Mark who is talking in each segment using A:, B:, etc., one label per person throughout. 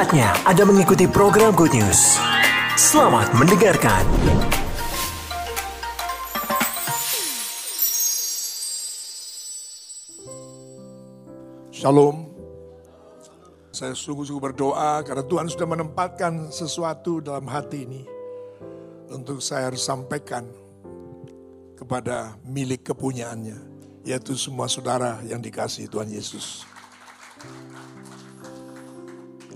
A: Saatnya Anda mengikuti program Good News. Selamat mendengarkan.
B: Shalom. Saya sungguh-sungguh berdoa karena Tuhan sudah menempatkan sesuatu dalam hati ini untuk saya harus sampaikan kepada milik kepunyaannya, yaitu semua saudara yang dikasih Tuhan Yesus.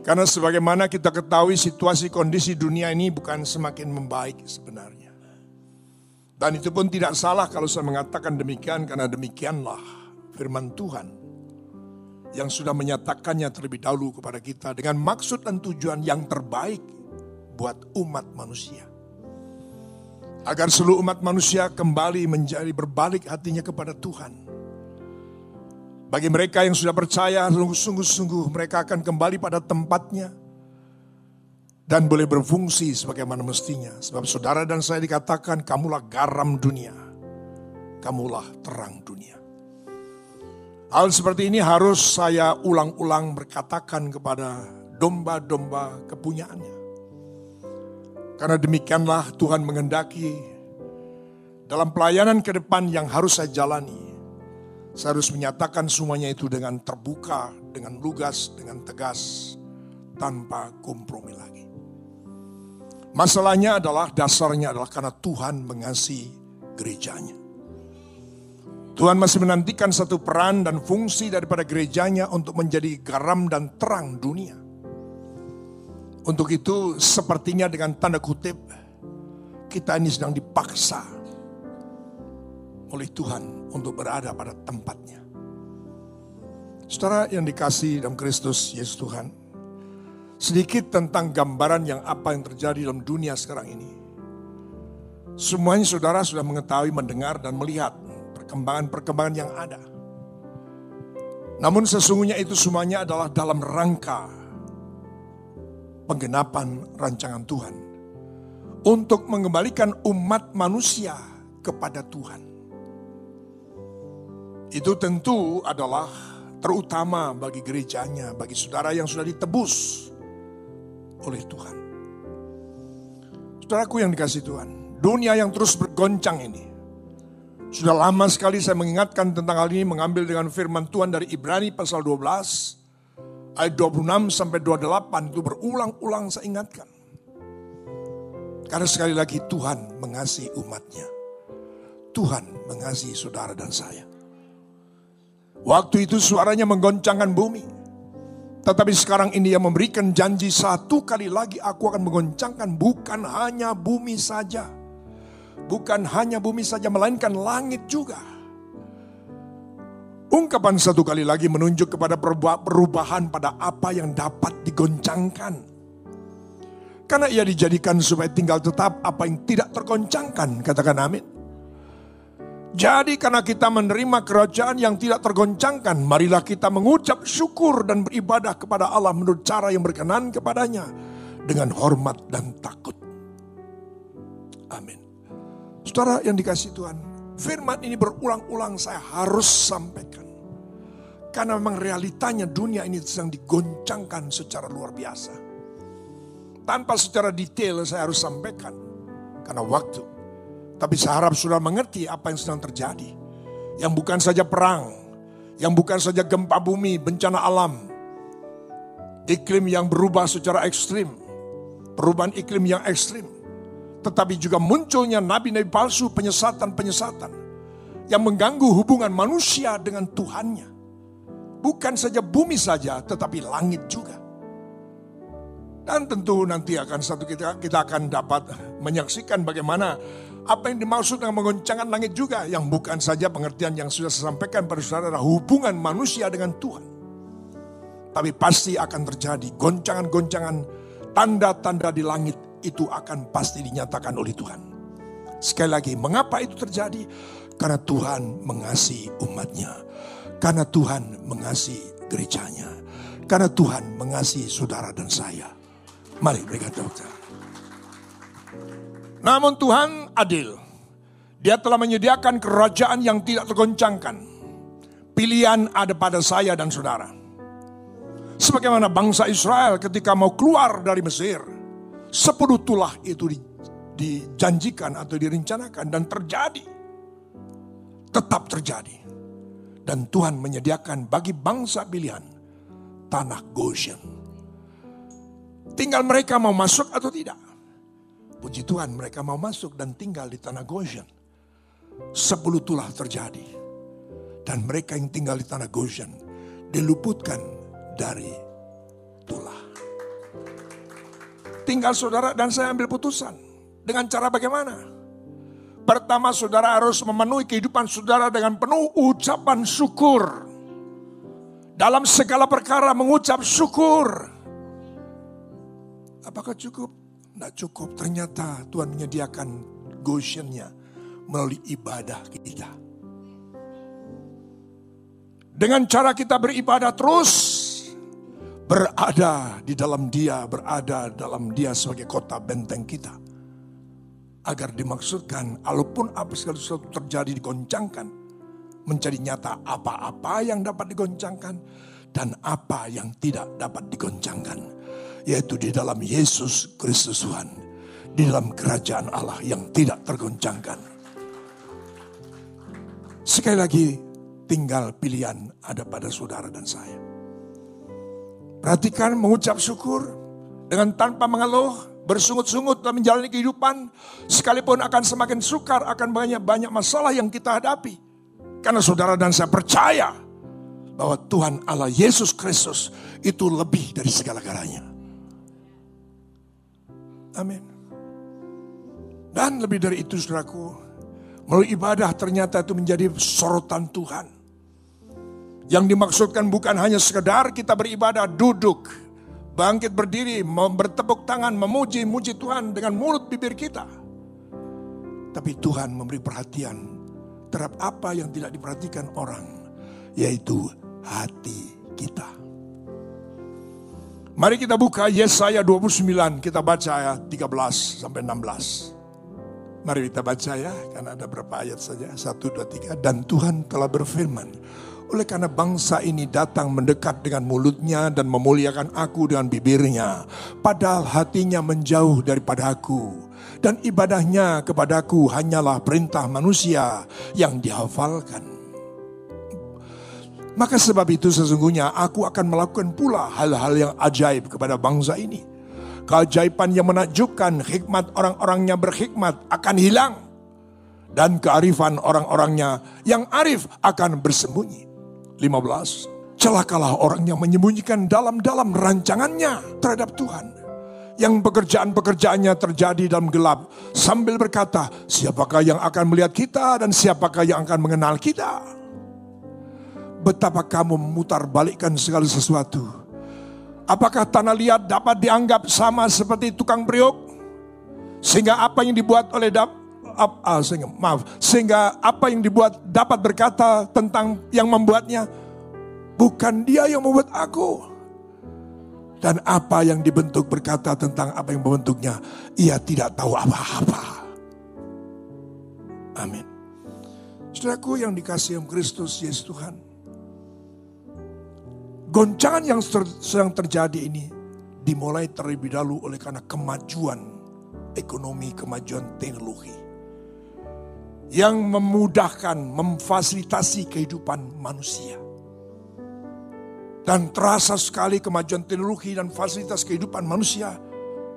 B: Karena sebagaimana kita ketahui situasi kondisi dunia ini bukan semakin membaik sebenarnya. Dan itu pun tidak salah kalau saya mengatakan demikian karena demikianlah firman Tuhan yang sudah menyatakannya terlebih dahulu kepada kita dengan maksud dan tujuan yang terbaik buat umat manusia. Agar seluruh umat manusia kembali menjadi berbalik hatinya kepada Tuhan. Bagi mereka yang sudah percaya, sungguh-sungguh mereka akan kembali pada tempatnya dan boleh berfungsi sebagaimana mestinya. Sebab saudara dan saya dikatakan, kamulah garam dunia, kamulah terang dunia. Hal seperti ini harus saya ulang-ulang berkatakan kepada domba-domba kepunyaannya. Karena demikianlah Tuhan mengendaki dalam pelayanan ke depan yang harus saya jalani. Saya harus menyatakan semuanya itu dengan terbuka, dengan lugas, dengan tegas, tanpa kompromi lagi. Masalahnya adalah dasarnya adalah karena Tuhan mengasihi gerejanya. Tuhan masih menantikan satu peran dan fungsi daripada gerejanya untuk menjadi garam dan terang dunia. Untuk itu sepertinya dengan tanda kutip kita ini sedang dipaksa oleh Tuhan untuk berada pada tempatnya. Saudara yang dikasih dalam Kristus Yesus Tuhan, sedikit tentang gambaran yang apa yang terjadi dalam dunia sekarang ini. Semuanya saudara sudah mengetahui, mendengar, dan melihat perkembangan-perkembangan yang ada. Namun sesungguhnya itu semuanya adalah dalam rangka penggenapan rancangan Tuhan. Untuk mengembalikan umat manusia kepada Tuhan. Itu tentu adalah terutama bagi gerejanya, bagi saudara yang sudah ditebus oleh Tuhan. Saudaraku yang dikasih Tuhan, dunia yang terus bergoncang ini, sudah lama sekali saya mengingatkan tentang hal ini mengambil dengan firman Tuhan dari Ibrani pasal 12 ayat 26 sampai 28 itu berulang-ulang saya ingatkan. Karena sekali lagi Tuhan mengasihi umatnya. Tuhan mengasihi saudara dan saya. Waktu itu suaranya menggoncangkan bumi. Tetapi sekarang ini yang memberikan janji satu kali lagi aku akan menggoncangkan bukan hanya bumi saja bukan hanya bumi saja melainkan langit juga. Ungkapan satu kali lagi menunjuk kepada perubahan pada apa yang dapat digoncangkan. Karena ia dijadikan supaya tinggal tetap apa yang tidak tergoncangkan, katakan amin. Jadi karena kita menerima kerajaan yang tidak tergoncangkan, marilah kita mengucap syukur dan beribadah kepada Allah menurut cara yang berkenan kepadanya dengan hormat dan takut. Amin. Saudara yang dikasih Tuhan, firman ini berulang-ulang saya harus sampaikan. Karena memang realitanya dunia ini sedang digoncangkan secara luar biasa. Tanpa secara detail saya harus sampaikan. Karena waktu. Tapi saya harap sudah mengerti apa yang sedang terjadi. Yang bukan saja perang. Yang bukan saja gempa bumi, bencana alam. Iklim yang berubah secara ekstrim. Perubahan iklim yang ekstrim tetapi juga munculnya nabi-nabi palsu, penyesatan-penyesatan yang mengganggu hubungan manusia dengan Tuhannya. Bukan saja bumi saja, tetapi langit juga. Dan tentu nanti akan satu kita kita akan dapat menyaksikan bagaimana apa yang dimaksud dengan mengoncangkan langit juga yang bukan saja pengertian yang sudah saya sampaikan pada saudara hubungan manusia dengan Tuhan. Tapi pasti akan terjadi goncangan-goncangan tanda-tanda di langit itu akan pasti dinyatakan oleh Tuhan. Sekali lagi, mengapa itu terjadi? Karena Tuhan mengasihi umatnya. Karena Tuhan mengasihi gerejanya. Karena Tuhan mengasihi saudara dan saya. Mari berkata dokter. Namun Tuhan adil. Dia telah menyediakan kerajaan yang tidak tergoncangkan. Pilihan ada pada saya dan saudara. Sebagaimana bangsa Israel ketika mau keluar dari Mesir. Sepuluh tulah itu di, dijanjikan atau direncanakan dan terjadi. Tetap terjadi. Dan Tuhan menyediakan bagi bangsa pilihan tanah Goshen. Tinggal mereka mau masuk atau tidak. Puji Tuhan mereka mau masuk dan tinggal di tanah Goshen. Sepuluh tulah terjadi. Dan mereka yang tinggal di tanah Goshen diluputkan dari tulah. Tinggal saudara dan saya ambil putusan. Dengan cara bagaimana? Pertama saudara harus memenuhi kehidupan saudara dengan penuh ucapan syukur. Dalam segala perkara mengucap syukur. Apakah cukup? Tidak cukup. Ternyata Tuhan menyediakan Goshennya melalui ibadah kita. Dengan cara kita beribadah terus, berada di dalam dia, berada dalam dia sebagai kota benteng kita. Agar dimaksudkan, walaupun apa segala sesuatu terjadi digoncangkan, menjadi nyata apa-apa yang dapat digoncangkan, dan apa yang tidak dapat digoncangkan. Yaitu di dalam Yesus Kristus Tuhan. Di dalam kerajaan Allah yang tidak tergoncangkan. Sekali lagi, tinggal pilihan ada pada saudara dan saya. Perhatikan mengucap syukur dengan tanpa mengeluh, bersungut-sungut dalam menjalani kehidupan, sekalipun akan semakin sukar, akan banyak-banyak masalah yang kita hadapi. Karena saudara dan saya percaya bahwa Tuhan Allah Yesus Kristus itu lebih dari segala-galanya. Amin. Dan lebih dari itu saudaraku, melalui ibadah ternyata itu menjadi sorotan Tuhan. Yang dimaksudkan bukan hanya sekedar kita beribadah duduk, bangkit berdiri, bertepuk tangan, memuji, muji Tuhan dengan mulut bibir kita. Tapi Tuhan memberi perhatian terhadap apa yang tidak diperhatikan orang, yaitu hati kita. Mari kita buka Yesaya 29, kita baca ayat 13 sampai 16. Mari kita baca ya, karena ada berapa ayat saja. Satu, dua, tiga. Dan Tuhan telah berfirman, oleh karena bangsa ini datang mendekat dengan mulutnya dan memuliakan aku dengan bibirnya. Padahal hatinya menjauh daripada aku. Dan ibadahnya kepadaku hanyalah perintah manusia yang dihafalkan. Maka sebab itu sesungguhnya aku akan melakukan pula hal-hal yang ajaib kepada bangsa ini. Keajaiban yang menakjubkan hikmat orang-orangnya berhikmat akan hilang. Dan kearifan orang-orangnya yang arif akan bersembunyi. 15. Celakalah orang yang menyembunyikan dalam-dalam rancangannya terhadap Tuhan. Yang pekerjaan-pekerjaannya terjadi dalam gelap. Sambil berkata, siapakah yang akan melihat kita dan siapakah yang akan mengenal kita betapa kamu memutar balikkan segala sesuatu. Apakah tanah liat dapat dianggap sama seperti tukang priok? Sehingga apa yang dibuat oleh dap, uh, sehingga, maaf, sehingga apa yang dibuat dapat berkata tentang yang membuatnya, bukan dia yang membuat aku. Dan apa yang dibentuk berkata tentang apa yang membentuknya, ia tidak tahu apa-apa. Amin. Saudaraku yang dikasih Kristus Yesus Tuhan. Goncangan yang sedang terjadi ini dimulai terlebih dahulu oleh karena kemajuan ekonomi, kemajuan teknologi. Yang memudahkan, memfasilitasi kehidupan manusia. Dan terasa sekali kemajuan teknologi dan fasilitas kehidupan manusia.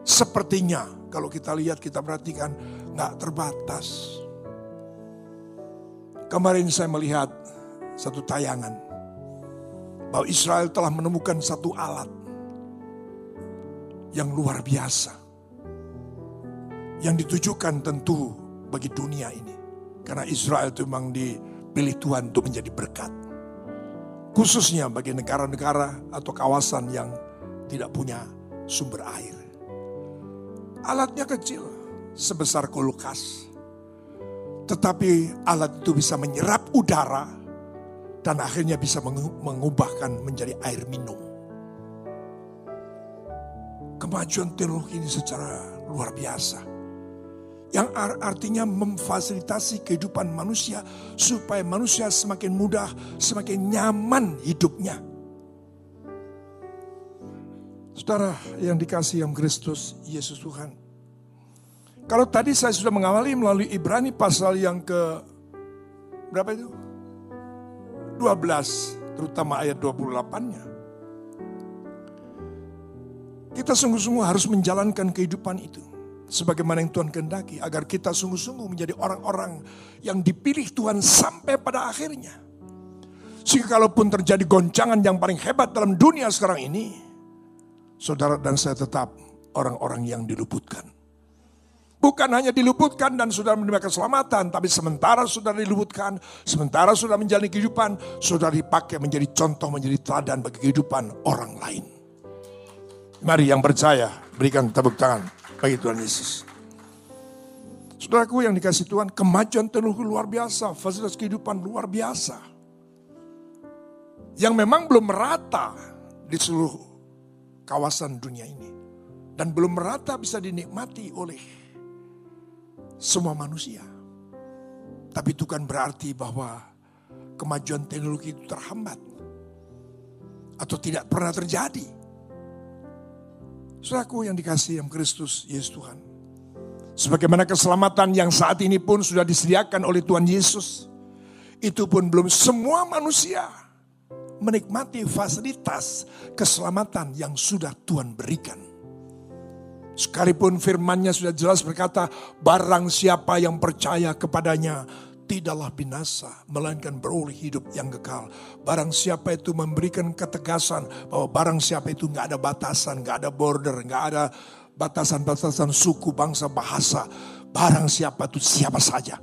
B: Sepertinya kalau kita lihat, kita perhatikan nggak terbatas. Kemarin saya melihat satu tayangan bahwa Israel telah menemukan satu alat yang luar biasa. Yang ditujukan tentu bagi dunia ini. Karena Israel itu memang dipilih Tuhan untuk menjadi berkat. Khususnya bagi negara-negara atau kawasan yang tidak punya sumber air. Alatnya kecil, sebesar kulkas. Tetapi alat itu bisa menyerap udara dan akhirnya bisa mengubahkan menjadi air minum. Kemajuan teknologi ini secara luar biasa. Yang artinya memfasilitasi kehidupan manusia supaya manusia semakin mudah, semakin nyaman hidupnya. Saudara yang dikasih yang Kristus, Yesus Tuhan. Kalau tadi saya sudah mengawali melalui Ibrani pasal yang ke berapa itu? 12, terutama ayat 28-nya. Kita sungguh-sungguh harus menjalankan kehidupan itu. Sebagaimana yang Tuhan kehendaki. Agar kita sungguh-sungguh menjadi orang-orang yang dipilih Tuhan sampai pada akhirnya. Sehingga kalaupun terjadi goncangan yang paling hebat dalam dunia sekarang ini saudara dan saya tetap orang-orang yang diluputkan. Bukan hanya diluputkan dan sudah menerima keselamatan, tapi sementara sudah diluputkan, sementara sudah menjalani kehidupan, sudah dipakai menjadi contoh, menjadi teladan bagi kehidupan orang lain. Mari yang percaya, berikan tepuk tangan bagi Tuhan Yesus. Saudaraku yang dikasih Tuhan, kemajuan teknologi luar biasa, fasilitas kehidupan luar biasa. Yang memang belum merata di seluruh kawasan dunia ini. Dan belum merata bisa dinikmati oleh semua manusia. Tapi itu kan berarti bahwa kemajuan teknologi itu terhambat. Atau tidak pernah terjadi. Saudaraku yang dikasih yang Kristus Yesus Tuhan. Sebagaimana keselamatan yang saat ini pun sudah disediakan oleh Tuhan Yesus. Itu pun belum semua manusia menikmati fasilitas keselamatan yang sudah Tuhan berikan. Sekalipun firmannya sudah jelas berkata, barang siapa yang percaya kepadanya tidaklah binasa, melainkan beroleh hidup yang kekal. Barang siapa itu memberikan ketegasan bahwa barang siapa itu nggak ada batasan, nggak ada border, nggak ada batasan-batasan suku, bangsa, bahasa. Barang siapa itu siapa saja.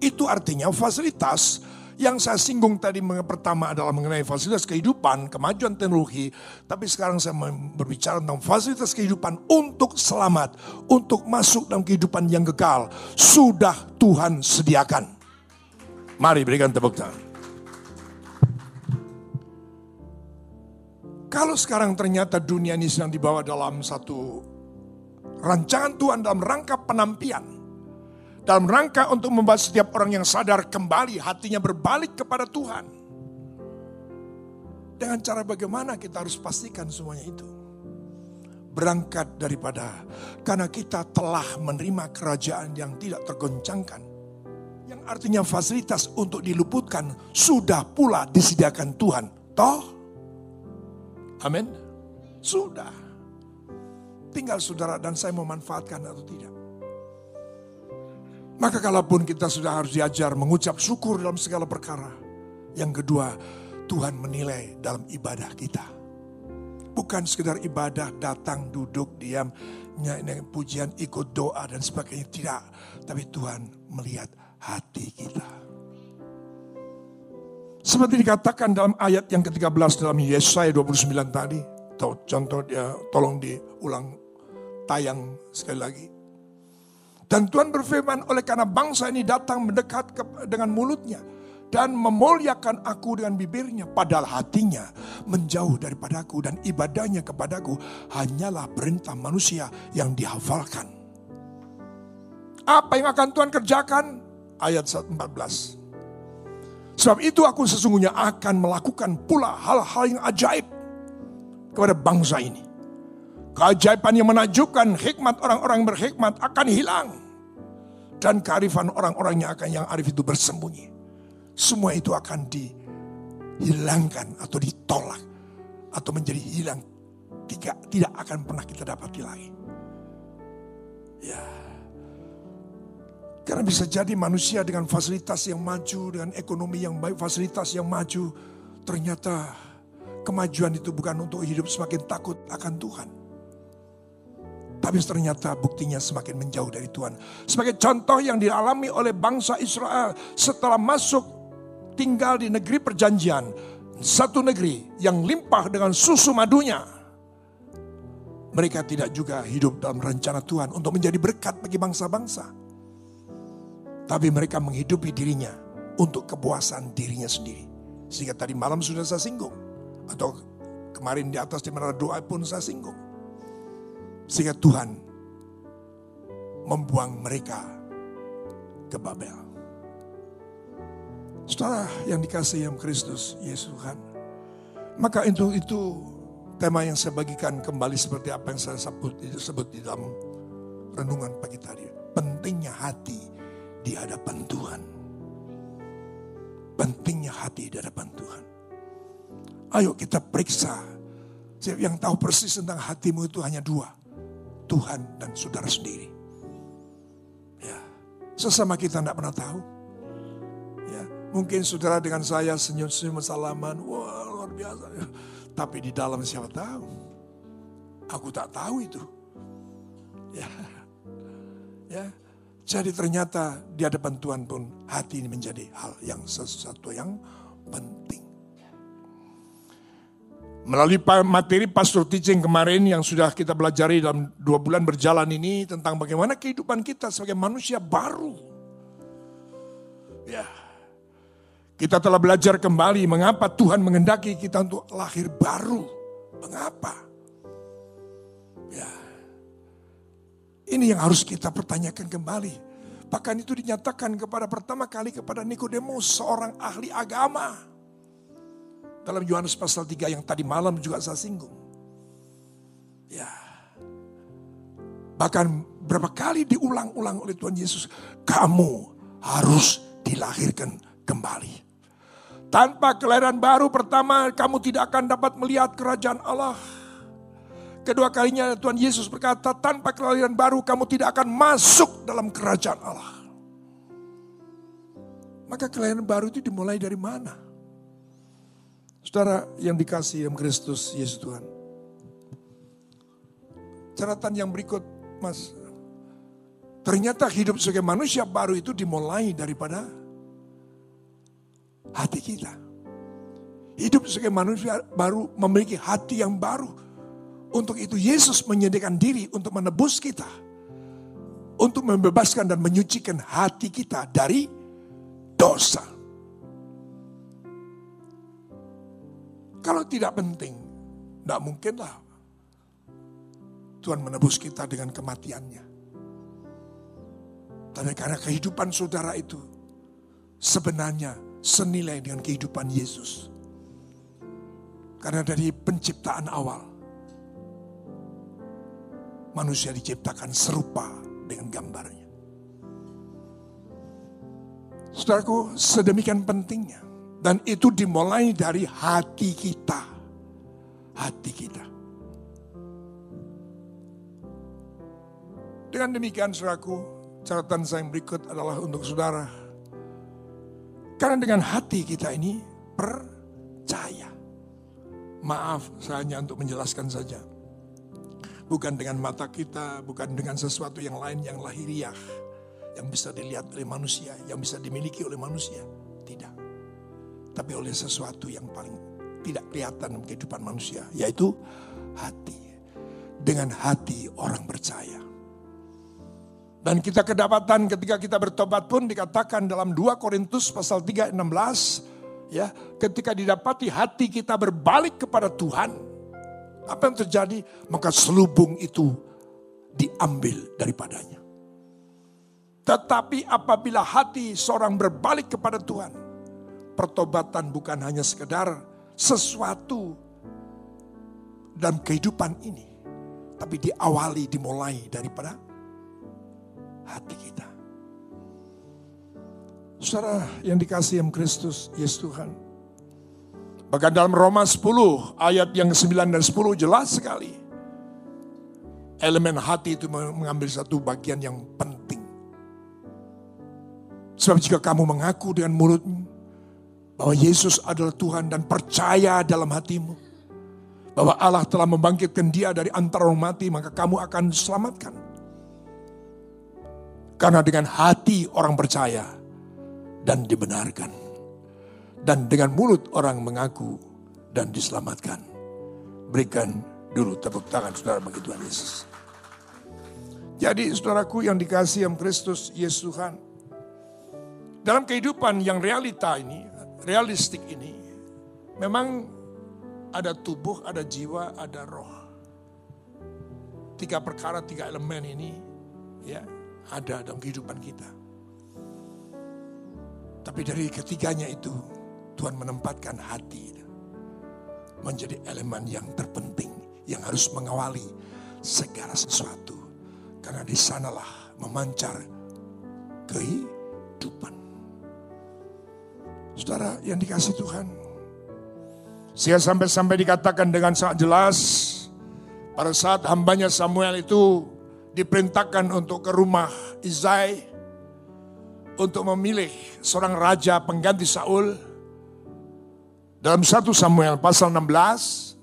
B: Itu artinya fasilitas yang saya singgung tadi pertama adalah mengenai fasilitas kehidupan, kemajuan teknologi. Tapi sekarang saya berbicara tentang fasilitas kehidupan untuk selamat. Untuk masuk dalam kehidupan yang kekal. Sudah Tuhan sediakan. Mari berikan tepuk tangan. Kalau sekarang ternyata dunia ini sedang dibawa dalam satu rancangan Tuhan dalam rangka penampian dalam rangka untuk membuat setiap orang yang sadar kembali hatinya berbalik kepada Tuhan. Dengan cara bagaimana kita harus pastikan semuanya itu. Berangkat daripada karena kita telah menerima kerajaan yang tidak tergoncangkan. Yang artinya fasilitas untuk diluputkan sudah pula disediakan Tuhan. Toh? Amin. Sudah. Tinggal saudara dan saya memanfaatkan atau tidak. Maka kalaupun kita sudah harus diajar mengucap syukur dalam segala perkara. Yang kedua, Tuhan menilai dalam ibadah kita. Bukan sekedar ibadah, datang, duduk, diam, nyanyi pujian, ikut doa dan sebagainya. Tidak. Tapi Tuhan melihat hati kita. Seperti dikatakan dalam ayat yang ke-13 dalam Yesaya 29 tadi. Contoh dia tolong diulang tayang sekali lagi. Dan Tuhan berfirman, oleh karena bangsa ini datang mendekat ke, dengan mulutnya dan memuliakan aku dengan bibirnya, padahal hatinya menjauh daripadaku dan ibadahnya kepadaku hanyalah perintah manusia yang dihafalkan. Apa yang akan Tuhan kerjakan? Ayat 14. Sebab itu aku sesungguhnya akan melakukan pula hal-hal yang ajaib kepada bangsa ini. Keajaiban yang menakjubkan hikmat orang-orang berhikmat akan hilang dan kearifan orang-orangnya akan yang arif itu bersembunyi. Semua itu akan dihilangkan atau ditolak atau menjadi hilang. Tidak, tidak akan pernah kita dapati lagi. Ya. Karena bisa jadi manusia dengan fasilitas yang maju, dengan ekonomi yang baik, fasilitas yang maju, ternyata kemajuan itu bukan untuk hidup semakin takut akan Tuhan tapi ternyata buktinya semakin menjauh dari Tuhan. Sebagai contoh yang dialami oleh bangsa Israel setelah masuk tinggal di negeri perjanjian. Satu negeri yang limpah dengan susu madunya. Mereka tidak juga hidup dalam rencana Tuhan untuk menjadi berkat bagi bangsa-bangsa. Tapi mereka menghidupi dirinya untuk kepuasan dirinya sendiri. Sehingga tadi malam sudah saya singgung. Atau kemarin di atas di mana doa pun saya singgung sehingga Tuhan membuang mereka ke Babel. Saudara yang dikasih yang Kristus Yesus Tuhan. Maka itu itu tema yang saya bagikan kembali seperti apa yang saya sebut, sebut di dalam renungan pagi tadi. Pentingnya hati di hadapan Tuhan. Pentingnya hati di hadapan Tuhan. Ayo kita periksa. Yang tahu persis tentang hatimu itu hanya dua. Tuhan dan saudara sendiri. Ya, sesama kita tidak pernah tahu. Ya, mungkin saudara dengan saya senyum-senyum salaman, wah luar biasa. Tapi di dalam siapa tahu? Aku tak tahu itu. Ya, ya. Jadi ternyata di hadapan Tuhan pun hati ini menjadi hal yang sesuatu yang penting. Melalui materi pastor teaching kemarin yang sudah kita pelajari dalam dua bulan berjalan ini tentang bagaimana kehidupan kita sebagai manusia baru. Ya, kita telah belajar kembali mengapa Tuhan mengendaki kita untuk lahir baru. Mengapa? Ya, ini yang harus kita pertanyakan kembali. Bahkan itu dinyatakan kepada pertama kali kepada Nikodemus, seorang ahli agama. Dalam Yohanes pasal 3 yang tadi malam juga saya singgung. Ya. Bahkan berapa kali diulang-ulang oleh Tuhan Yesus. Kamu harus dilahirkan kembali. Tanpa kelahiran baru pertama kamu tidak akan dapat melihat kerajaan Allah. Kedua kalinya Tuhan Yesus berkata, tanpa kelahiran baru kamu tidak akan masuk dalam kerajaan Allah. Maka kelahiran baru itu dimulai dari mana? Saudara yang dikasih dalam Kristus Yesus Tuhan. Catatan yang berikut, Mas. Ternyata hidup sebagai manusia baru itu dimulai daripada hati kita. Hidup sebagai manusia baru memiliki hati yang baru untuk itu Yesus menyediakan diri untuk menebus kita. Untuk membebaskan dan menyucikan hati kita dari dosa. Kalau tidak penting, tidak mungkinlah Tuhan menebus kita dengan kematiannya. Tapi karena kehidupan saudara itu sebenarnya senilai dengan kehidupan Yesus. Karena dari penciptaan awal, manusia diciptakan serupa dengan gambarnya. Saudaraku, sedemikian pentingnya. Dan itu dimulai dari hati kita. Hati kita. Dengan demikian saudaraku, catatan saya yang berikut adalah untuk saudara. Karena dengan hati kita ini percaya. Maaf, saya hanya untuk menjelaskan saja. Bukan dengan mata kita, bukan dengan sesuatu yang lain yang lahiriah. Yang bisa dilihat oleh manusia, yang bisa dimiliki oleh manusia. Tidak. Tapi oleh sesuatu yang paling tidak kelihatan dalam kehidupan manusia. Yaitu hati. Dengan hati orang percaya. Dan kita kedapatan ketika kita bertobat pun dikatakan dalam 2 Korintus pasal 3 16 ya, ketika didapati hati kita berbalik kepada Tuhan, apa yang terjadi? Maka selubung itu diambil daripadanya. Tetapi apabila hati seorang berbalik kepada Tuhan, pertobatan bukan hanya sekedar sesuatu dalam kehidupan ini, tapi diawali, dimulai daripada hati kita. Saudara yang dikasih yang Kristus, Yesus Tuhan, Bahkan dalam Roma 10 ayat yang 9 dan 10 jelas sekali. Elemen hati itu mengambil satu bagian yang penting. Sebab jika kamu mengaku dengan mulutmu bahwa Yesus adalah Tuhan dan percaya dalam hatimu bahwa Allah telah membangkitkan dia dari antara orang mati, maka kamu akan diselamatkan. Karena dengan hati orang percaya dan dibenarkan dan dengan mulut orang mengaku dan diselamatkan. Berikan dulu tepuk tangan saudara bagi Tuhan Yesus. Jadi saudaraku yang dikasih yang Kristus Yesus Tuhan. Dalam kehidupan yang realita ini, realistik ini, memang ada tubuh, ada jiwa, ada roh. Tiga perkara, tiga elemen ini ya ada dalam kehidupan kita. Tapi dari ketiganya itu Tuhan menempatkan hati menjadi elemen yang terpenting yang harus mengawali segala sesuatu. Karena di sanalah memancar kehidupan. Saudara yang dikasih Tuhan. Saya sampai-sampai dikatakan dengan sangat jelas. Pada saat hambanya Samuel itu diperintahkan untuk ke rumah Izai. Untuk memilih seorang raja pengganti Saul. Dalam satu Samuel pasal 16.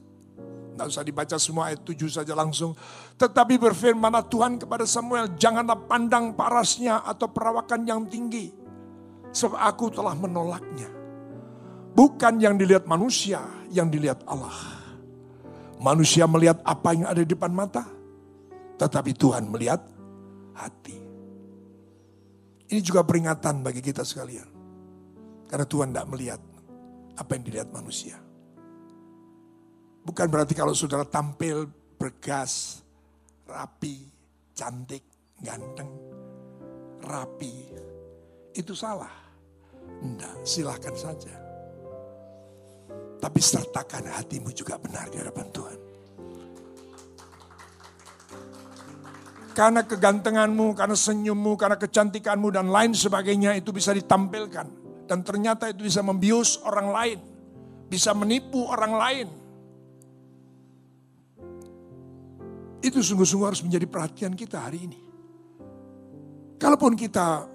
B: Tidak usah dibaca semua ayat 7 saja langsung. Tetapi berfirmanlah Tuhan kepada Samuel, janganlah pandang parasnya atau perawakan yang tinggi. Sebab aku telah menolaknya. Bukan yang dilihat manusia, yang dilihat Allah. Manusia melihat apa yang ada di depan mata, tetapi Tuhan melihat hati. Ini juga peringatan bagi kita sekalian. Karena Tuhan tidak melihat apa yang dilihat manusia. Bukan berarti kalau saudara tampil bergas, rapi, cantik, ganteng, rapi. Itu salah. Enggak, silahkan saja. Tapi sertakan hatimu juga benar di hadapan Tuhan. Karena kegantenganmu, karena senyummu, karena kecantikanmu dan lain sebagainya itu bisa ditampilkan. Dan ternyata itu bisa membius orang lain. Bisa menipu orang lain Itu sungguh-sungguh harus menjadi perhatian kita hari ini. Kalaupun kita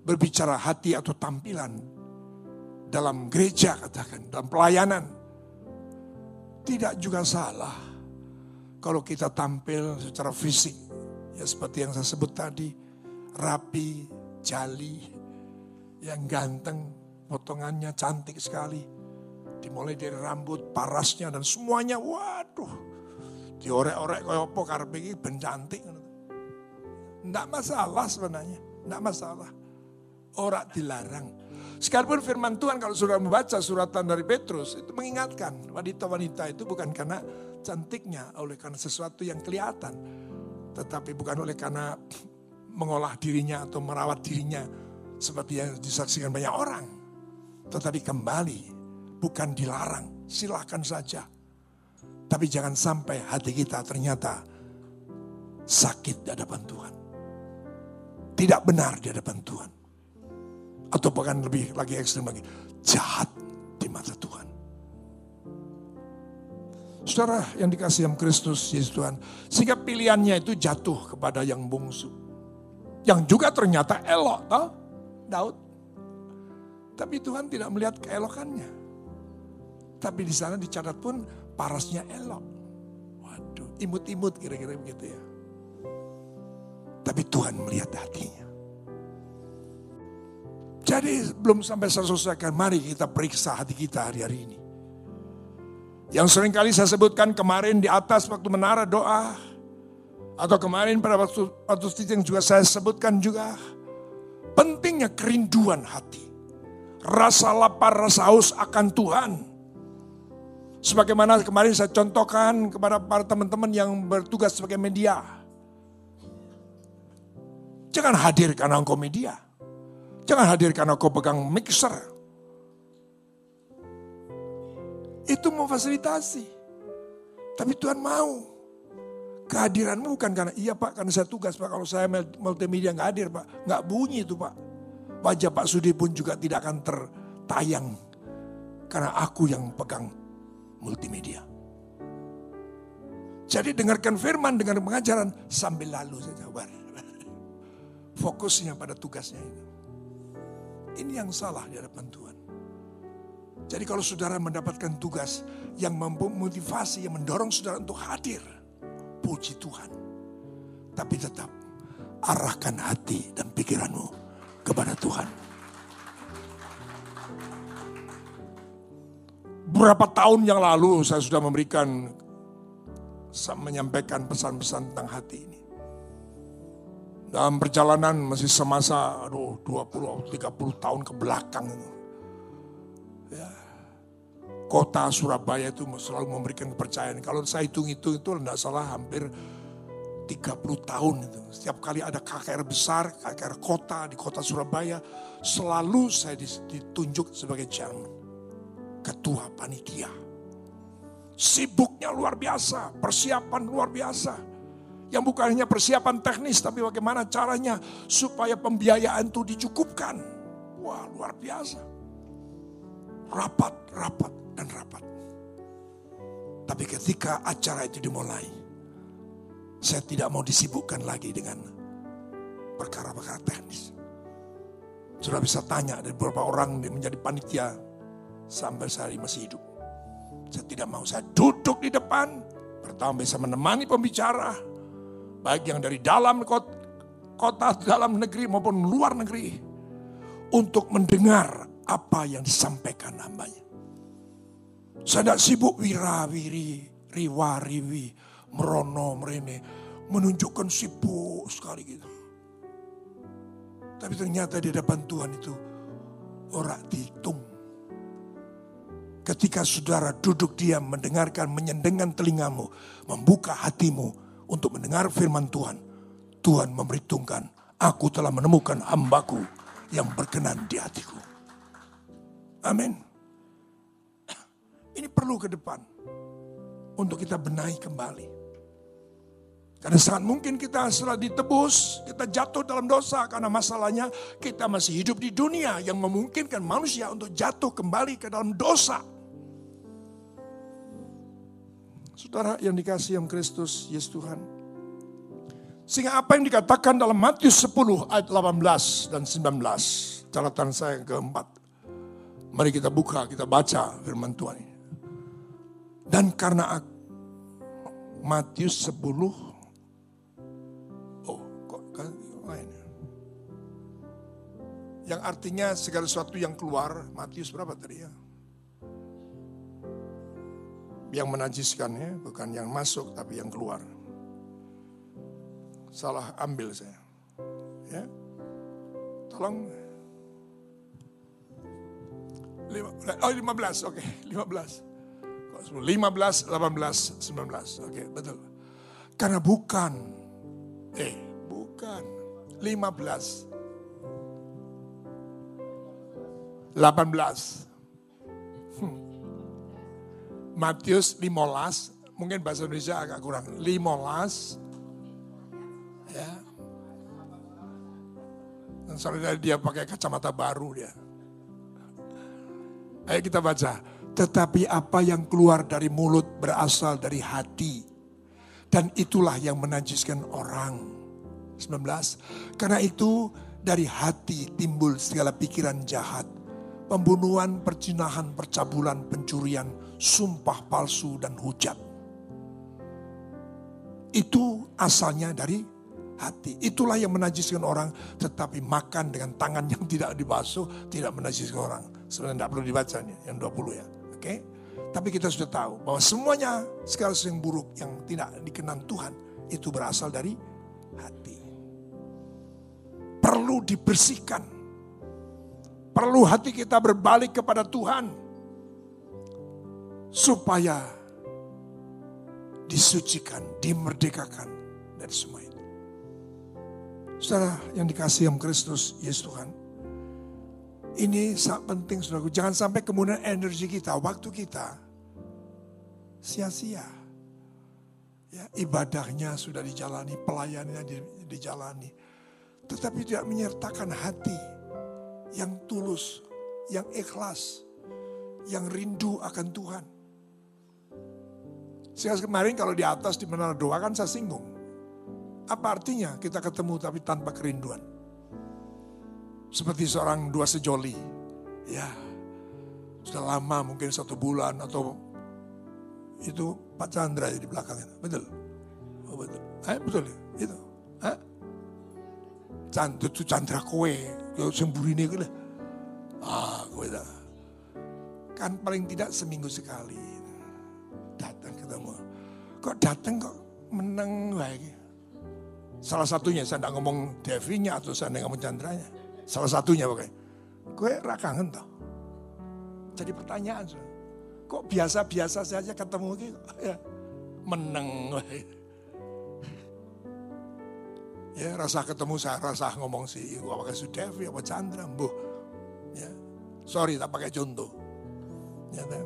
B: berbicara hati atau tampilan dalam gereja katakan, dalam pelayanan, tidak juga salah kalau kita tampil secara fisik, ya seperti yang saya sebut tadi, rapi, jali, yang ganteng, potongannya cantik sekali, dimulai dari rambut, parasnya dan semuanya, waduh, diorek-orek kaya apa karepe iki ben cantik Enggak masalah sebenarnya, enggak masalah. Orang dilarang. Sekalipun firman Tuhan kalau sudah membaca suratan dari Petrus itu mengingatkan wanita-wanita itu bukan karena cantiknya oleh karena sesuatu yang kelihatan. Tetapi bukan oleh karena mengolah dirinya atau merawat dirinya seperti yang disaksikan banyak orang. Tetapi kembali bukan dilarang, silahkan saja tapi jangan sampai hati kita ternyata sakit di hadapan Tuhan. Tidak benar di hadapan Tuhan. Atau bahkan lebih lagi ekstrim lagi. Jahat di mata Tuhan. Saudara yang dikasih yang Kristus Yesus Tuhan. Sehingga pilihannya itu jatuh kepada yang bungsu. Yang juga ternyata elok. Toh? Daud. Tapi Tuhan tidak melihat keelokannya. Tapi di sana dicatat pun parasnya elok. Waduh, imut-imut kira-kira begitu ya. Tapi Tuhan melihat hatinya. Jadi belum sampai saya selesaikan, mari kita periksa hati kita hari-hari ini. Yang sering kali saya sebutkan kemarin di atas waktu menara doa. Atau kemarin pada waktu, waktu yang juga saya sebutkan juga. Pentingnya kerinduan hati. Rasa lapar, rasa haus akan Tuhan Sebagaimana kemarin saya contohkan kepada para teman-teman yang bertugas sebagai media. Jangan hadir karena engkau media. Jangan hadir karena engkau pegang mixer. Itu memfasilitasi. Tapi Tuhan mau. Kehadiranmu bukan karena, iya Pak karena saya tugas Pak. Kalau saya multimedia nggak hadir Pak. Nggak bunyi itu Pak. Wajah Pak Sudi pun juga tidak akan tertayang. Karena aku yang pegang multimedia. Jadi dengarkan firman dengan pengajaran sambil lalu saja. Fokusnya pada tugasnya itu. Ini yang salah di hadapan Tuhan. Jadi kalau saudara mendapatkan tugas yang memotivasi, yang mendorong saudara untuk hadir. Puji Tuhan. Tapi tetap arahkan hati dan pikiranmu kepada Tuhan. Berapa tahun yang lalu saya sudah memberikan, menyampaikan pesan-pesan tentang hati ini. Dalam perjalanan masih semasa aduh 20 30 tahun ke belakang itu. Ya. Kota Surabaya itu selalu memberikan kepercayaan. Kalau saya hitung-hitung itu tidak salah hampir 30 tahun itu. Setiap kali ada KKR besar, KKR kota di kota Surabaya, selalu saya ditunjuk sebagai chairman ketua panitia. Sibuknya luar biasa, persiapan luar biasa. Yang bukan hanya persiapan teknis, tapi bagaimana caranya supaya pembiayaan itu dicukupkan. Wah luar biasa. Rapat, rapat, dan rapat. Tapi ketika acara itu dimulai, saya tidak mau disibukkan lagi dengan perkara-perkara teknis. Sudah bisa tanya dari beberapa orang yang menjadi panitia sampai saya masih hidup. Saya tidak mau, saya duduk di depan, pertama bisa menemani pembicara, baik yang dari dalam kota, kota dalam negeri maupun luar negeri, untuk mendengar apa yang disampaikan hambanya. Saya tidak sibuk wirawiri, riwa-riwi, merono, merene, menunjukkan sibuk sekali gitu. Tapi ternyata di depan Tuhan itu orang dihitung Ketika saudara duduk diam mendengarkan, menyendengkan telingamu, membuka hatimu untuk mendengar firman Tuhan. Tuhan memberitahukan, aku telah menemukan hambaku yang berkenan di hatiku. Amin. Ini perlu ke depan untuk kita benahi kembali. Karena sangat mungkin kita setelah ditebus, kita jatuh dalam dosa karena masalahnya kita masih hidup di dunia yang memungkinkan manusia untuk jatuh kembali ke dalam dosa. Saudara yang dikasih yang Kristus, Yesus Tuhan. Sehingga apa yang dikatakan dalam Matius 10 ayat 18 dan 19. Catatan saya yang keempat. Mari kita buka, kita baca firman Tuhan ini. Dan karena Matius 10 Yang artinya segala sesuatu yang keluar, Matius berapa tadi ya? Yang menajiskan ya, bukan yang masuk tapi yang keluar. Salah ambil saya. Ya. Tolong. Lima, oh 15, oke, okay, 15. 15, 18, 19. Oke, okay, betul. Karena bukan, eh, bukan. 15, 18. Hmm. Matius 15, mungkin bahasa Indonesia agak kurang. 15. Ya. Dan soalnya dia pakai kacamata baru dia. Ayo kita baca. Tetapi apa yang keluar dari mulut berasal dari hati. Dan itulah yang menajiskan orang. 19. Karena itu dari hati timbul segala pikiran jahat pembunuhan, percinahan, percabulan, pencurian, sumpah palsu, dan hujat. Itu asalnya dari hati. Itulah yang menajiskan orang, tetapi makan dengan tangan yang tidak dibasuh tidak menajiskan orang. Sebenarnya tidak perlu dibaca nih, yang 20 ya. Oke? Tapi kita sudah tahu bahwa semuanya segala sesuatu yang buruk yang tidak dikenan Tuhan itu berasal dari hati. Perlu dibersihkan Perlu hati kita berbalik kepada Tuhan. Supaya disucikan, dimerdekakan dari semua itu. Saudara yang dikasih yang Kristus, Yesus Tuhan. Ini sangat penting saudaraku. Jangan sampai kemudian energi kita, waktu kita sia-sia. Ya, ibadahnya sudah dijalani, pelayanannya dijalani. Tetapi tidak menyertakan hati yang tulus, yang ikhlas, yang rindu akan Tuhan. Sehingga kemarin kalau di atas di menara doa kan saya singgung. Apa artinya kita ketemu tapi tanpa kerinduan? Seperti seorang dua sejoli. Ya, sudah lama mungkin satu bulan atau itu Pak Chandra di belakang itu. Betul? Oh, betul. Eh, betul ya? Itu. Eh? Chandra, itu Chandra kue yo semburine kuwi Ah, kowe dah. Kan paling tidak seminggu sekali datang ketemu. Kok datang kok menang lagi. Salah satunya saya tidak ngomong Devinya atau saya tidak ngomong Chandranya. Salah satunya pokoknya. Kowe ra kangen toh? Jadi pertanyaan. Kok biasa-biasa saja ketemu gitu? Ya, menang lagi. Ya, rasa ketemu saya, rasa ngomong si pakai Sudevi apa Chandra, bu. Ya, sorry tak pakai contoh. Ya, kan?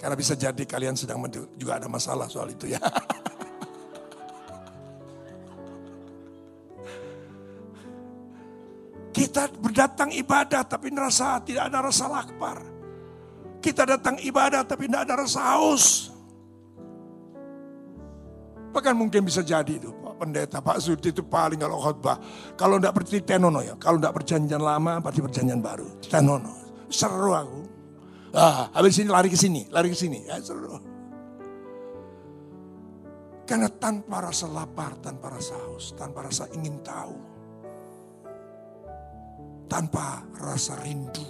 B: Karena bisa jadi kalian sedang juga ada masalah soal itu ya. Kita berdatang ibadah tapi rasa tidak ada rasa lapar. Kita datang ibadah tapi tidak ada rasa haus. Bahkan mungkin bisa jadi itu Pendeta, Pak Sudi itu paling kalau khotbah. Kalau tidak berarti tenono ya, kalau tidak perjanjian lama berarti perjanjian baru. Tenono, seru aku. Ah, habis ini lari ke sini, lari ke sini, ya seru. Karena tanpa rasa lapar, tanpa rasa haus, tanpa rasa ingin tahu, tanpa rasa rindu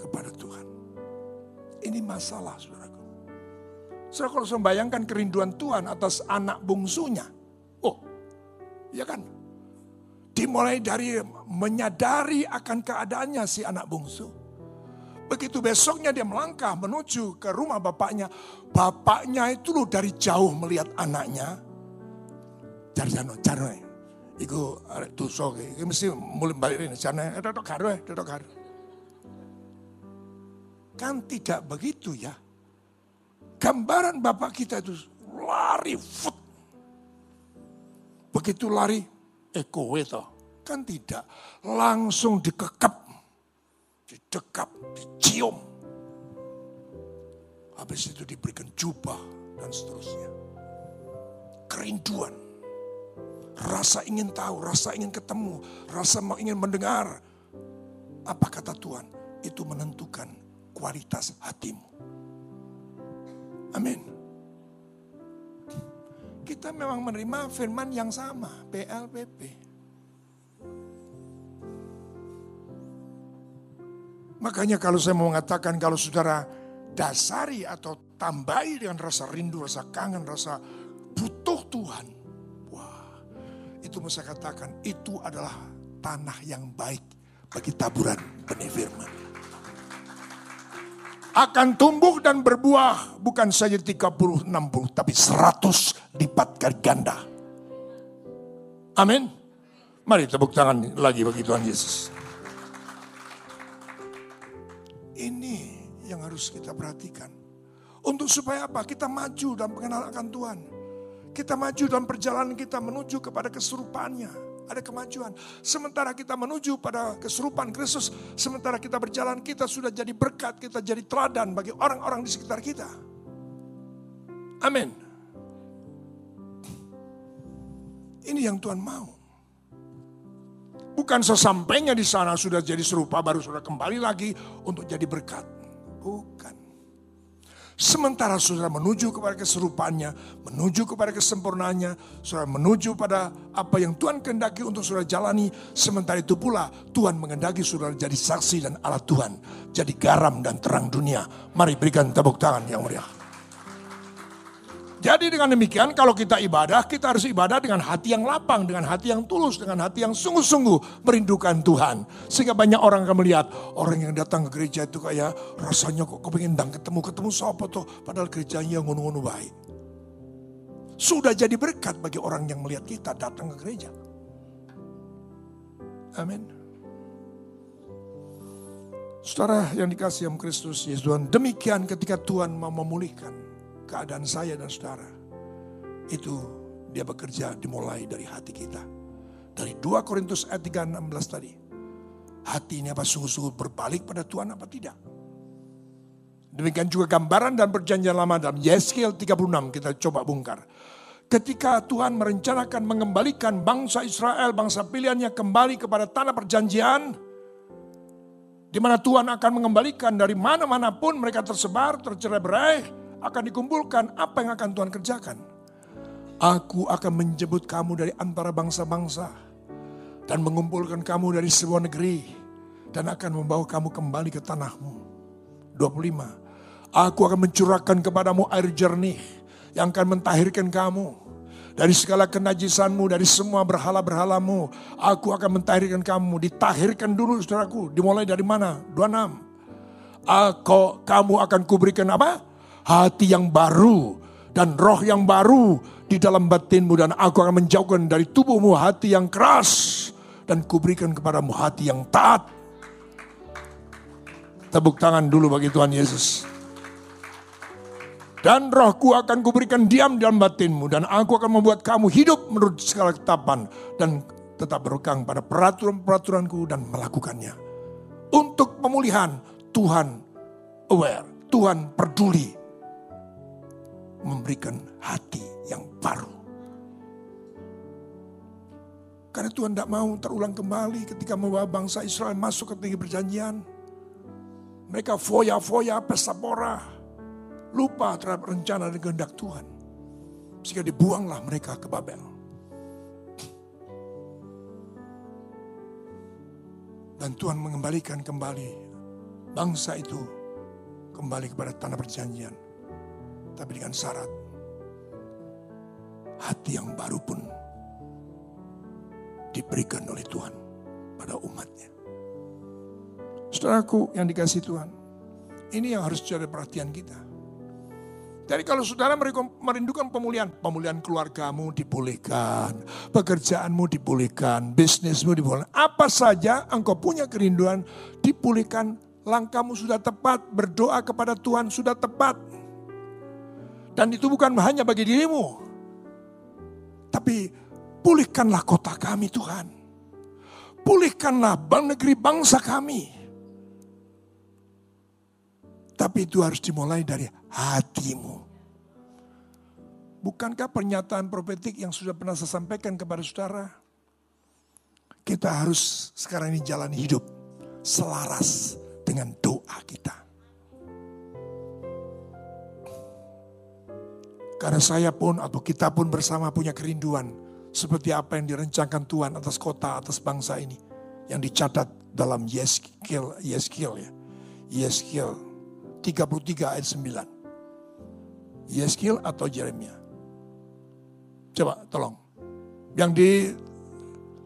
B: kepada Tuhan. Ini masalah, saudara. Saudara kalau saya bayangkan kerinduan Tuhan atas anak bungsunya. Oh, ya kan? Dimulai dari menyadari akan keadaannya si anak bungsu. Begitu besoknya dia melangkah menuju ke rumah bapaknya. Bapaknya itu loh dari jauh melihat anaknya. Sana, cari Iku arek iku mesti mulai balik ini. Sana, ada karo, karo. Kan tidak begitu ya. Gambaran Bapak kita itu lari foot. Begitu lari, eko itu. Kan tidak. Langsung dikekep. Didekap, dicium. Habis itu diberikan jubah dan seterusnya. Kerinduan. Rasa ingin tahu, rasa ingin ketemu, rasa mau ingin mendengar. Apa kata Tuhan? Itu menentukan kualitas hatimu. Amin. Kita memang menerima firman yang sama, PLPP. Makanya kalau saya mau mengatakan kalau saudara dasari atau tambahi dengan rasa rindu, rasa kangen, rasa butuh Tuhan. Wah, itu mau saya katakan itu adalah tanah yang baik bagi taburan benih firman akan tumbuh dan berbuah bukan saja 30 60 tapi 100 lipat ganda. Amin. Mari tepuk tangan lagi bagi Tuhan Yesus. Ini yang harus kita perhatikan. Untuk supaya apa? Kita maju dalam pengenalan akan Tuhan. Kita maju dalam perjalanan kita menuju kepada kesurupannya ada kemajuan. Sementara kita menuju pada kesurupan Kristus, sementara kita berjalan, kita sudah jadi berkat, kita jadi teladan bagi orang-orang di sekitar kita. Amin. Ini yang Tuhan mau. Bukan sesampainya di sana sudah jadi serupa, baru sudah kembali lagi untuk jadi berkat. Bukan. Sementara saudara menuju kepada keserupannya, menuju kepada kesempurnaannya, saudara menuju pada apa yang Tuhan kehendaki untuk saudara jalani. Sementara itu pula Tuhan mengendaki saudara jadi saksi dan alat Tuhan. Jadi garam dan terang dunia. Mari berikan tepuk tangan yang meriah. Jadi dengan demikian kalau kita ibadah, kita harus ibadah dengan hati yang lapang, dengan hati yang tulus, dengan hati yang sungguh-sungguh merindukan Tuhan. Sehingga banyak orang akan melihat orang yang datang ke gereja itu kayak rasanya kok kepingin dang ketemu, ketemu siapa tuh. Padahal gerejanya ngono-ngono baik. Sudah jadi berkat bagi orang yang melihat kita datang ke gereja. Amin. Saudara yang dikasih yang Kristus Yesus Tuhan, demikian ketika Tuhan mau memulihkan keadaan saya dan saudara. Itu dia bekerja dimulai dari hati kita. Dari 2 Korintus ayat 3, 16 tadi. Hati ini apa sungguh-sungguh berbalik pada Tuhan apa tidak? Demikian juga gambaran dan perjanjian lama dalam Yeskiel 36 kita coba bongkar. Ketika Tuhan merencanakan mengembalikan bangsa Israel, bangsa pilihannya kembali kepada tanah perjanjian, di mana Tuhan akan mengembalikan dari mana-mana pun mereka tersebar, tercerai berai, akan dikumpulkan, apa yang akan Tuhan kerjakan? Aku akan menjemput kamu dari antara bangsa-bangsa dan mengumpulkan kamu dari sebuah negeri dan akan membawa kamu kembali ke tanahmu. 25. Aku akan mencurahkan kepadamu air jernih yang akan mentahirkan kamu dari segala kenajisanmu, dari semua berhala-berhalamu. Aku akan mentahirkan kamu. Ditahirkan dulu saudaraku. Dimulai dari mana? 26. Aku, kamu akan kuberikan apa? Hati yang baru dan roh yang baru di dalam batinmu dan aku akan menjauhkan dari tubuhmu hati yang keras dan kuberikan kepadamu hati yang taat. Tepuk tangan dulu bagi Tuhan Yesus. Dan rohku akan kuberikan diam dalam batinmu. Dan aku akan membuat kamu hidup menurut segala ketapan. Dan tetap berpegang pada peraturan-peraturanku dan melakukannya. Untuk pemulihan Tuhan aware. Tuhan peduli. Memberikan hati yang baru. Karena Tuhan tidak mau terulang kembali ketika membawa bangsa Israel masuk ke tinggi perjanjian. Mereka foya-foya, pesta pora lupa terhadap rencana dan kehendak Tuhan. Sehingga dibuanglah mereka ke Babel. Dan Tuhan mengembalikan kembali bangsa itu kembali kepada tanah perjanjian. Tapi dengan syarat hati yang baru pun diberikan oleh Tuhan pada umatnya. Saudaraku yang dikasih Tuhan, ini yang harus jadi perhatian kita. Jadi kalau saudara merindukan pemulihan, pemulihan keluargamu dibolehkan, pekerjaanmu dibolehkan, bisnismu dibolehkan. Apa saja engkau punya kerinduan dipulihkan, langkahmu sudah tepat, berdoa kepada Tuhan sudah tepat. Dan itu bukan hanya bagi dirimu, tapi pulihkanlah kota kami Tuhan. Pulihkanlah negeri bangsa kami. Tapi itu harus dimulai dari hatimu. Bukankah pernyataan profetik yang sudah pernah saya sampaikan kepada saudara? Kita harus sekarang ini jalani hidup selaras dengan doa kita. Karena saya pun atau kita pun bersama punya kerinduan seperti apa yang direncanakan Tuhan atas kota, atas bangsa ini. Yang dicatat dalam Yeskiel, Yeskiel ya. Yeskiel 33 ayat 9. Yeskiel atau Jeremia? Coba tolong. Yang di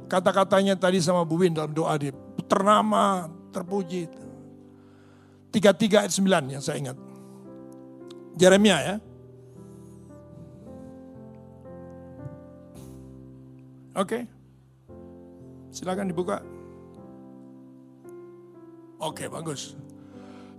B: kata-katanya tadi sama Bu Win dalam doa di ternama, terpuji. 33 ayat 9 yang saya ingat. Jeremia ya. Oke. Silakan dibuka. Oke, bagus.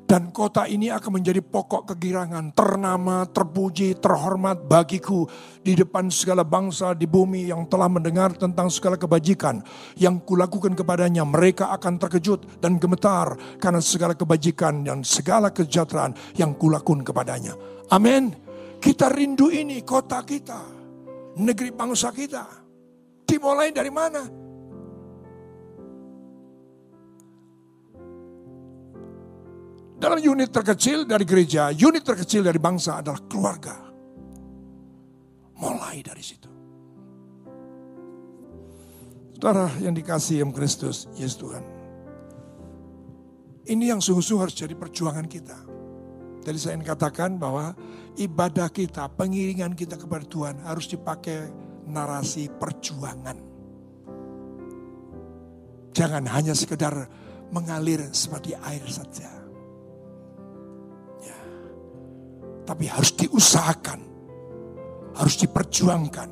B: Dan kota ini akan menjadi pokok kegirangan, ternama, terpuji, terhormat bagiku di depan segala bangsa di bumi yang telah mendengar tentang segala kebajikan yang kulakukan kepadanya. Mereka akan terkejut dan gemetar karena segala kebajikan dan segala kesejahteraan yang kulakukan kepadanya. Amin. Kita rindu ini kota kita, negeri bangsa kita. Dimulai dari mana? Dalam unit terkecil dari gereja, unit terkecil dari bangsa adalah keluarga. Mulai dari situ. Saudara yang dikasih yang Kristus, Yesus Tuhan. Ini yang sungguh-sungguh harus jadi perjuangan kita. Jadi saya ingin katakan bahwa ibadah kita, pengiringan kita kepada Tuhan harus dipakai narasi perjuangan. Jangan hanya sekedar mengalir seperti air saja. Tapi harus diusahakan. Harus diperjuangkan.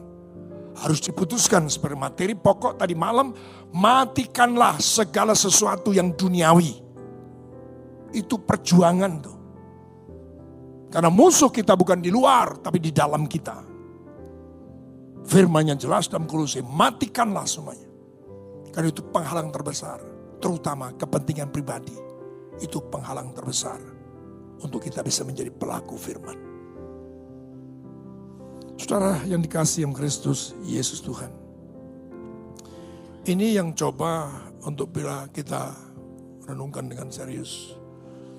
B: Harus diputuskan seperti materi pokok tadi malam. Matikanlah segala sesuatu yang duniawi. Itu perjuangan tuh. Karena musuh kita bukan di luar, tapi di dalam kita. Firmannya jelas dalam kolose, matikanlah semuanya. Karena itu penghalang terbesar, terutama kepentingan pribadi. Itu penghalang terbesar untuk kita bisa menjadi pelaku firman. Saudara yang dikasih yang Kristus, Yesus Tuhan. Ini yang coba untuk bila kita renungkan dengan serius.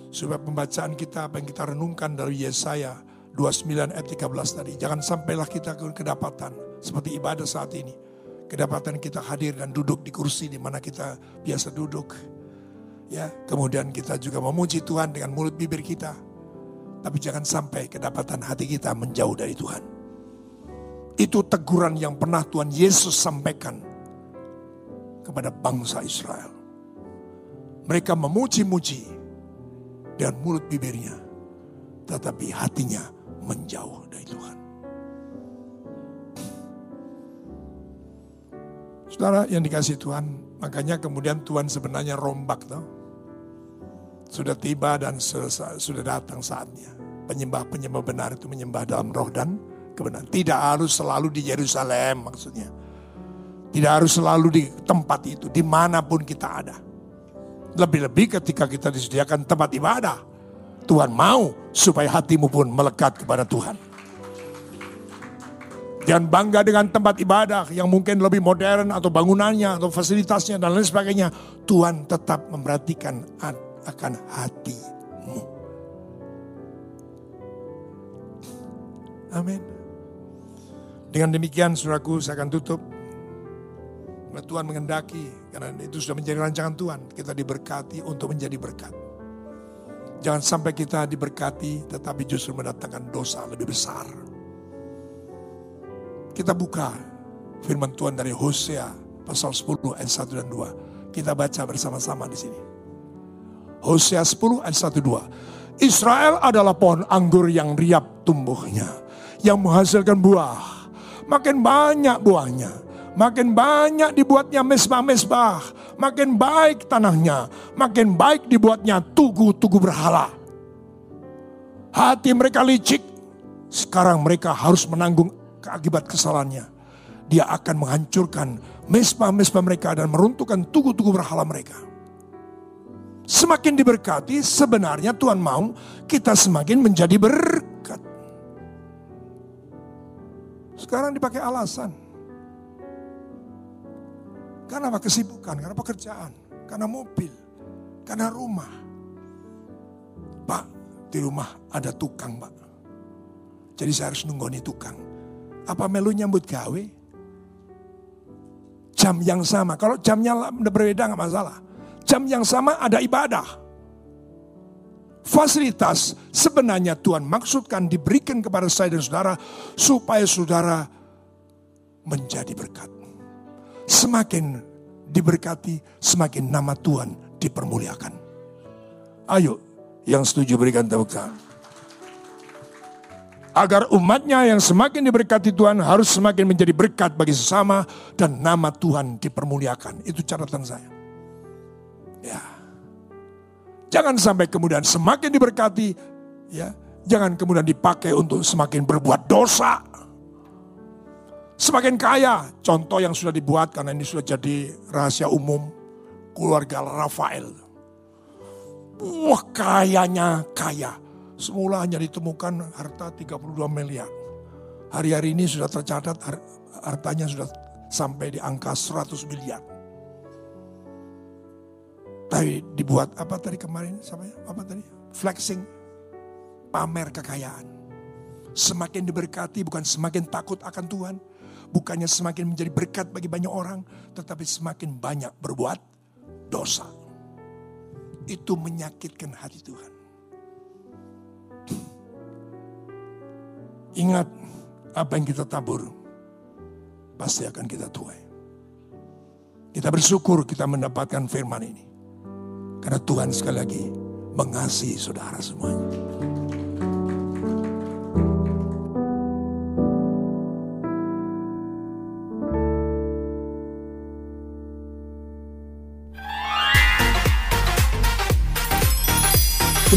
B: Supaya pembacaan kita, apa yang kita renungkan dari Yesaya 29 ayat 13 tadi. Jangan sampailah kita ke kedapatan seperti ibadah saat ini. Kedapatan kita hadir dan duduk di kursi di mana kita biasa duduk Ya, kemudian kita juga memuji Tuhan dengan mulut bibir kita. Tapi jangan sampai kedapatan hati kita menjauh dari Tuhan. Itu teguran yang pernah Tuhan Yesus sampaikan kepada bangsa Israel. Mereka memuji-muji dengan mulut bibirnya, tetapi hatinya menjauh dari Tuhan. Saudara yang dikasih Tuhan, makanya kemudian Tuhan sebenarnya rombak. Tahu? Sudah tiba dan sudah datang saatnya. Penyembah-penyembah benar itu menyembah dalam roh dan kebenaran. Tidak harus selalu di Yerusalem maksudnya. Tidak harus selalu di tempat itu, di mana pun kita ada. Lebih-lebih ketika kita disediakan tempat ibadah. Tuhan mau supaya hatimu pun melekat kepada Tuhan. Jangan bangga dengan tempat ibadah yang mungkin lebih modern atau bangunannya atau fasilitasnya dan lain sebagainya. Tuhan tetap memperhatikan akan hatimu. Amin. Dengan demikian suraku saya akan tutup. Tuhan mengendaki, karena itu sudah menjadi rancangan Tuhan. Kita diberkati untuk menjadi berkat. Jangan sampai kita diberkati tetapi justru mendatangkan dosa lebih besar. Kita buka firman Tuhan dari Hosea pasal 10 ayat 1 dan 2. Kita baca bersama-sama di sini. Hosea 10 ayat 1 2. Israel adalah pohon anggur yang riap tumbuhnya, yang menghasilkan buah. Makin banyak buahnya, makin banyak dibuatnya mesbah-mesbah, makin baik tanahnya, makin baik dibuatnya tugu-tugu berhala. Hati mereka licik, sekarang mereka harus menanggung akibat kesalahannya. Dia akan menghancurkan mesbah-mesbah mereka dan meruntuhkan tugu-tugu berhala mereka. Semakin diberkati, sebenarnya Tuhan mau kita semakin menjadi berkat. Sekarang dipakai alasan. Karena apa? Kesibukan, karena pekerjaan, karena mobil, karena rumah. Pak, di rumah ada tukang, Pak. Jadi saya harus nunggoni tukang. Apa melu nyambut gawe? Jam yang sama. Kalau jamnya berbeda nggak masalah. Jam yang sama ada ibadah. Fasilitas sebenarnya Tuhan maksudkan diberikan kepada saya dan saudara supaya saudara menjadi berkat. Semakin diberkati, semakin nama Tuhan dipermuliakan. Ayo, yang setuju berikan tepuk tangan agar umatnya yang semakin diberkati Tuhan harus semakin menjadi berkat bagi sesama dan nama Tuhan dipermuliakan. Itu catatan saya. Ya. Jangan sampai kemudian semakin diberkati, ya, jangan kemudian dipakai untuk semakin berbuat dosa. Semakin kaya, contoh yang sudah dibuat karena ini sudah jadi rahasia umum, keluarga Rafael. Wah kayanya kaya Semula hanya ditemukan harta 32 miliar. Hari-hari ini sudah tercatat hartanya sudah sampai di angka 100 miliar. Tapi dibuat apa tadi kemarin? Apa tadi? Flexing. Pamer kekayaan. Semakin diberkati bukan semakin takut akan Tuhan. Bukannya semakin menjadi berkat bagi banyak orang. Tetapi semakin banyak berbuat dosa. Itu menyakitkan hati Tuhan. Ingat apa yang kita tabur pasti akan kita tuai. Kita bersyukur kita mendapatkan firman ini. Karena Tuhan sekali lagi mengasihi saudara semuanya.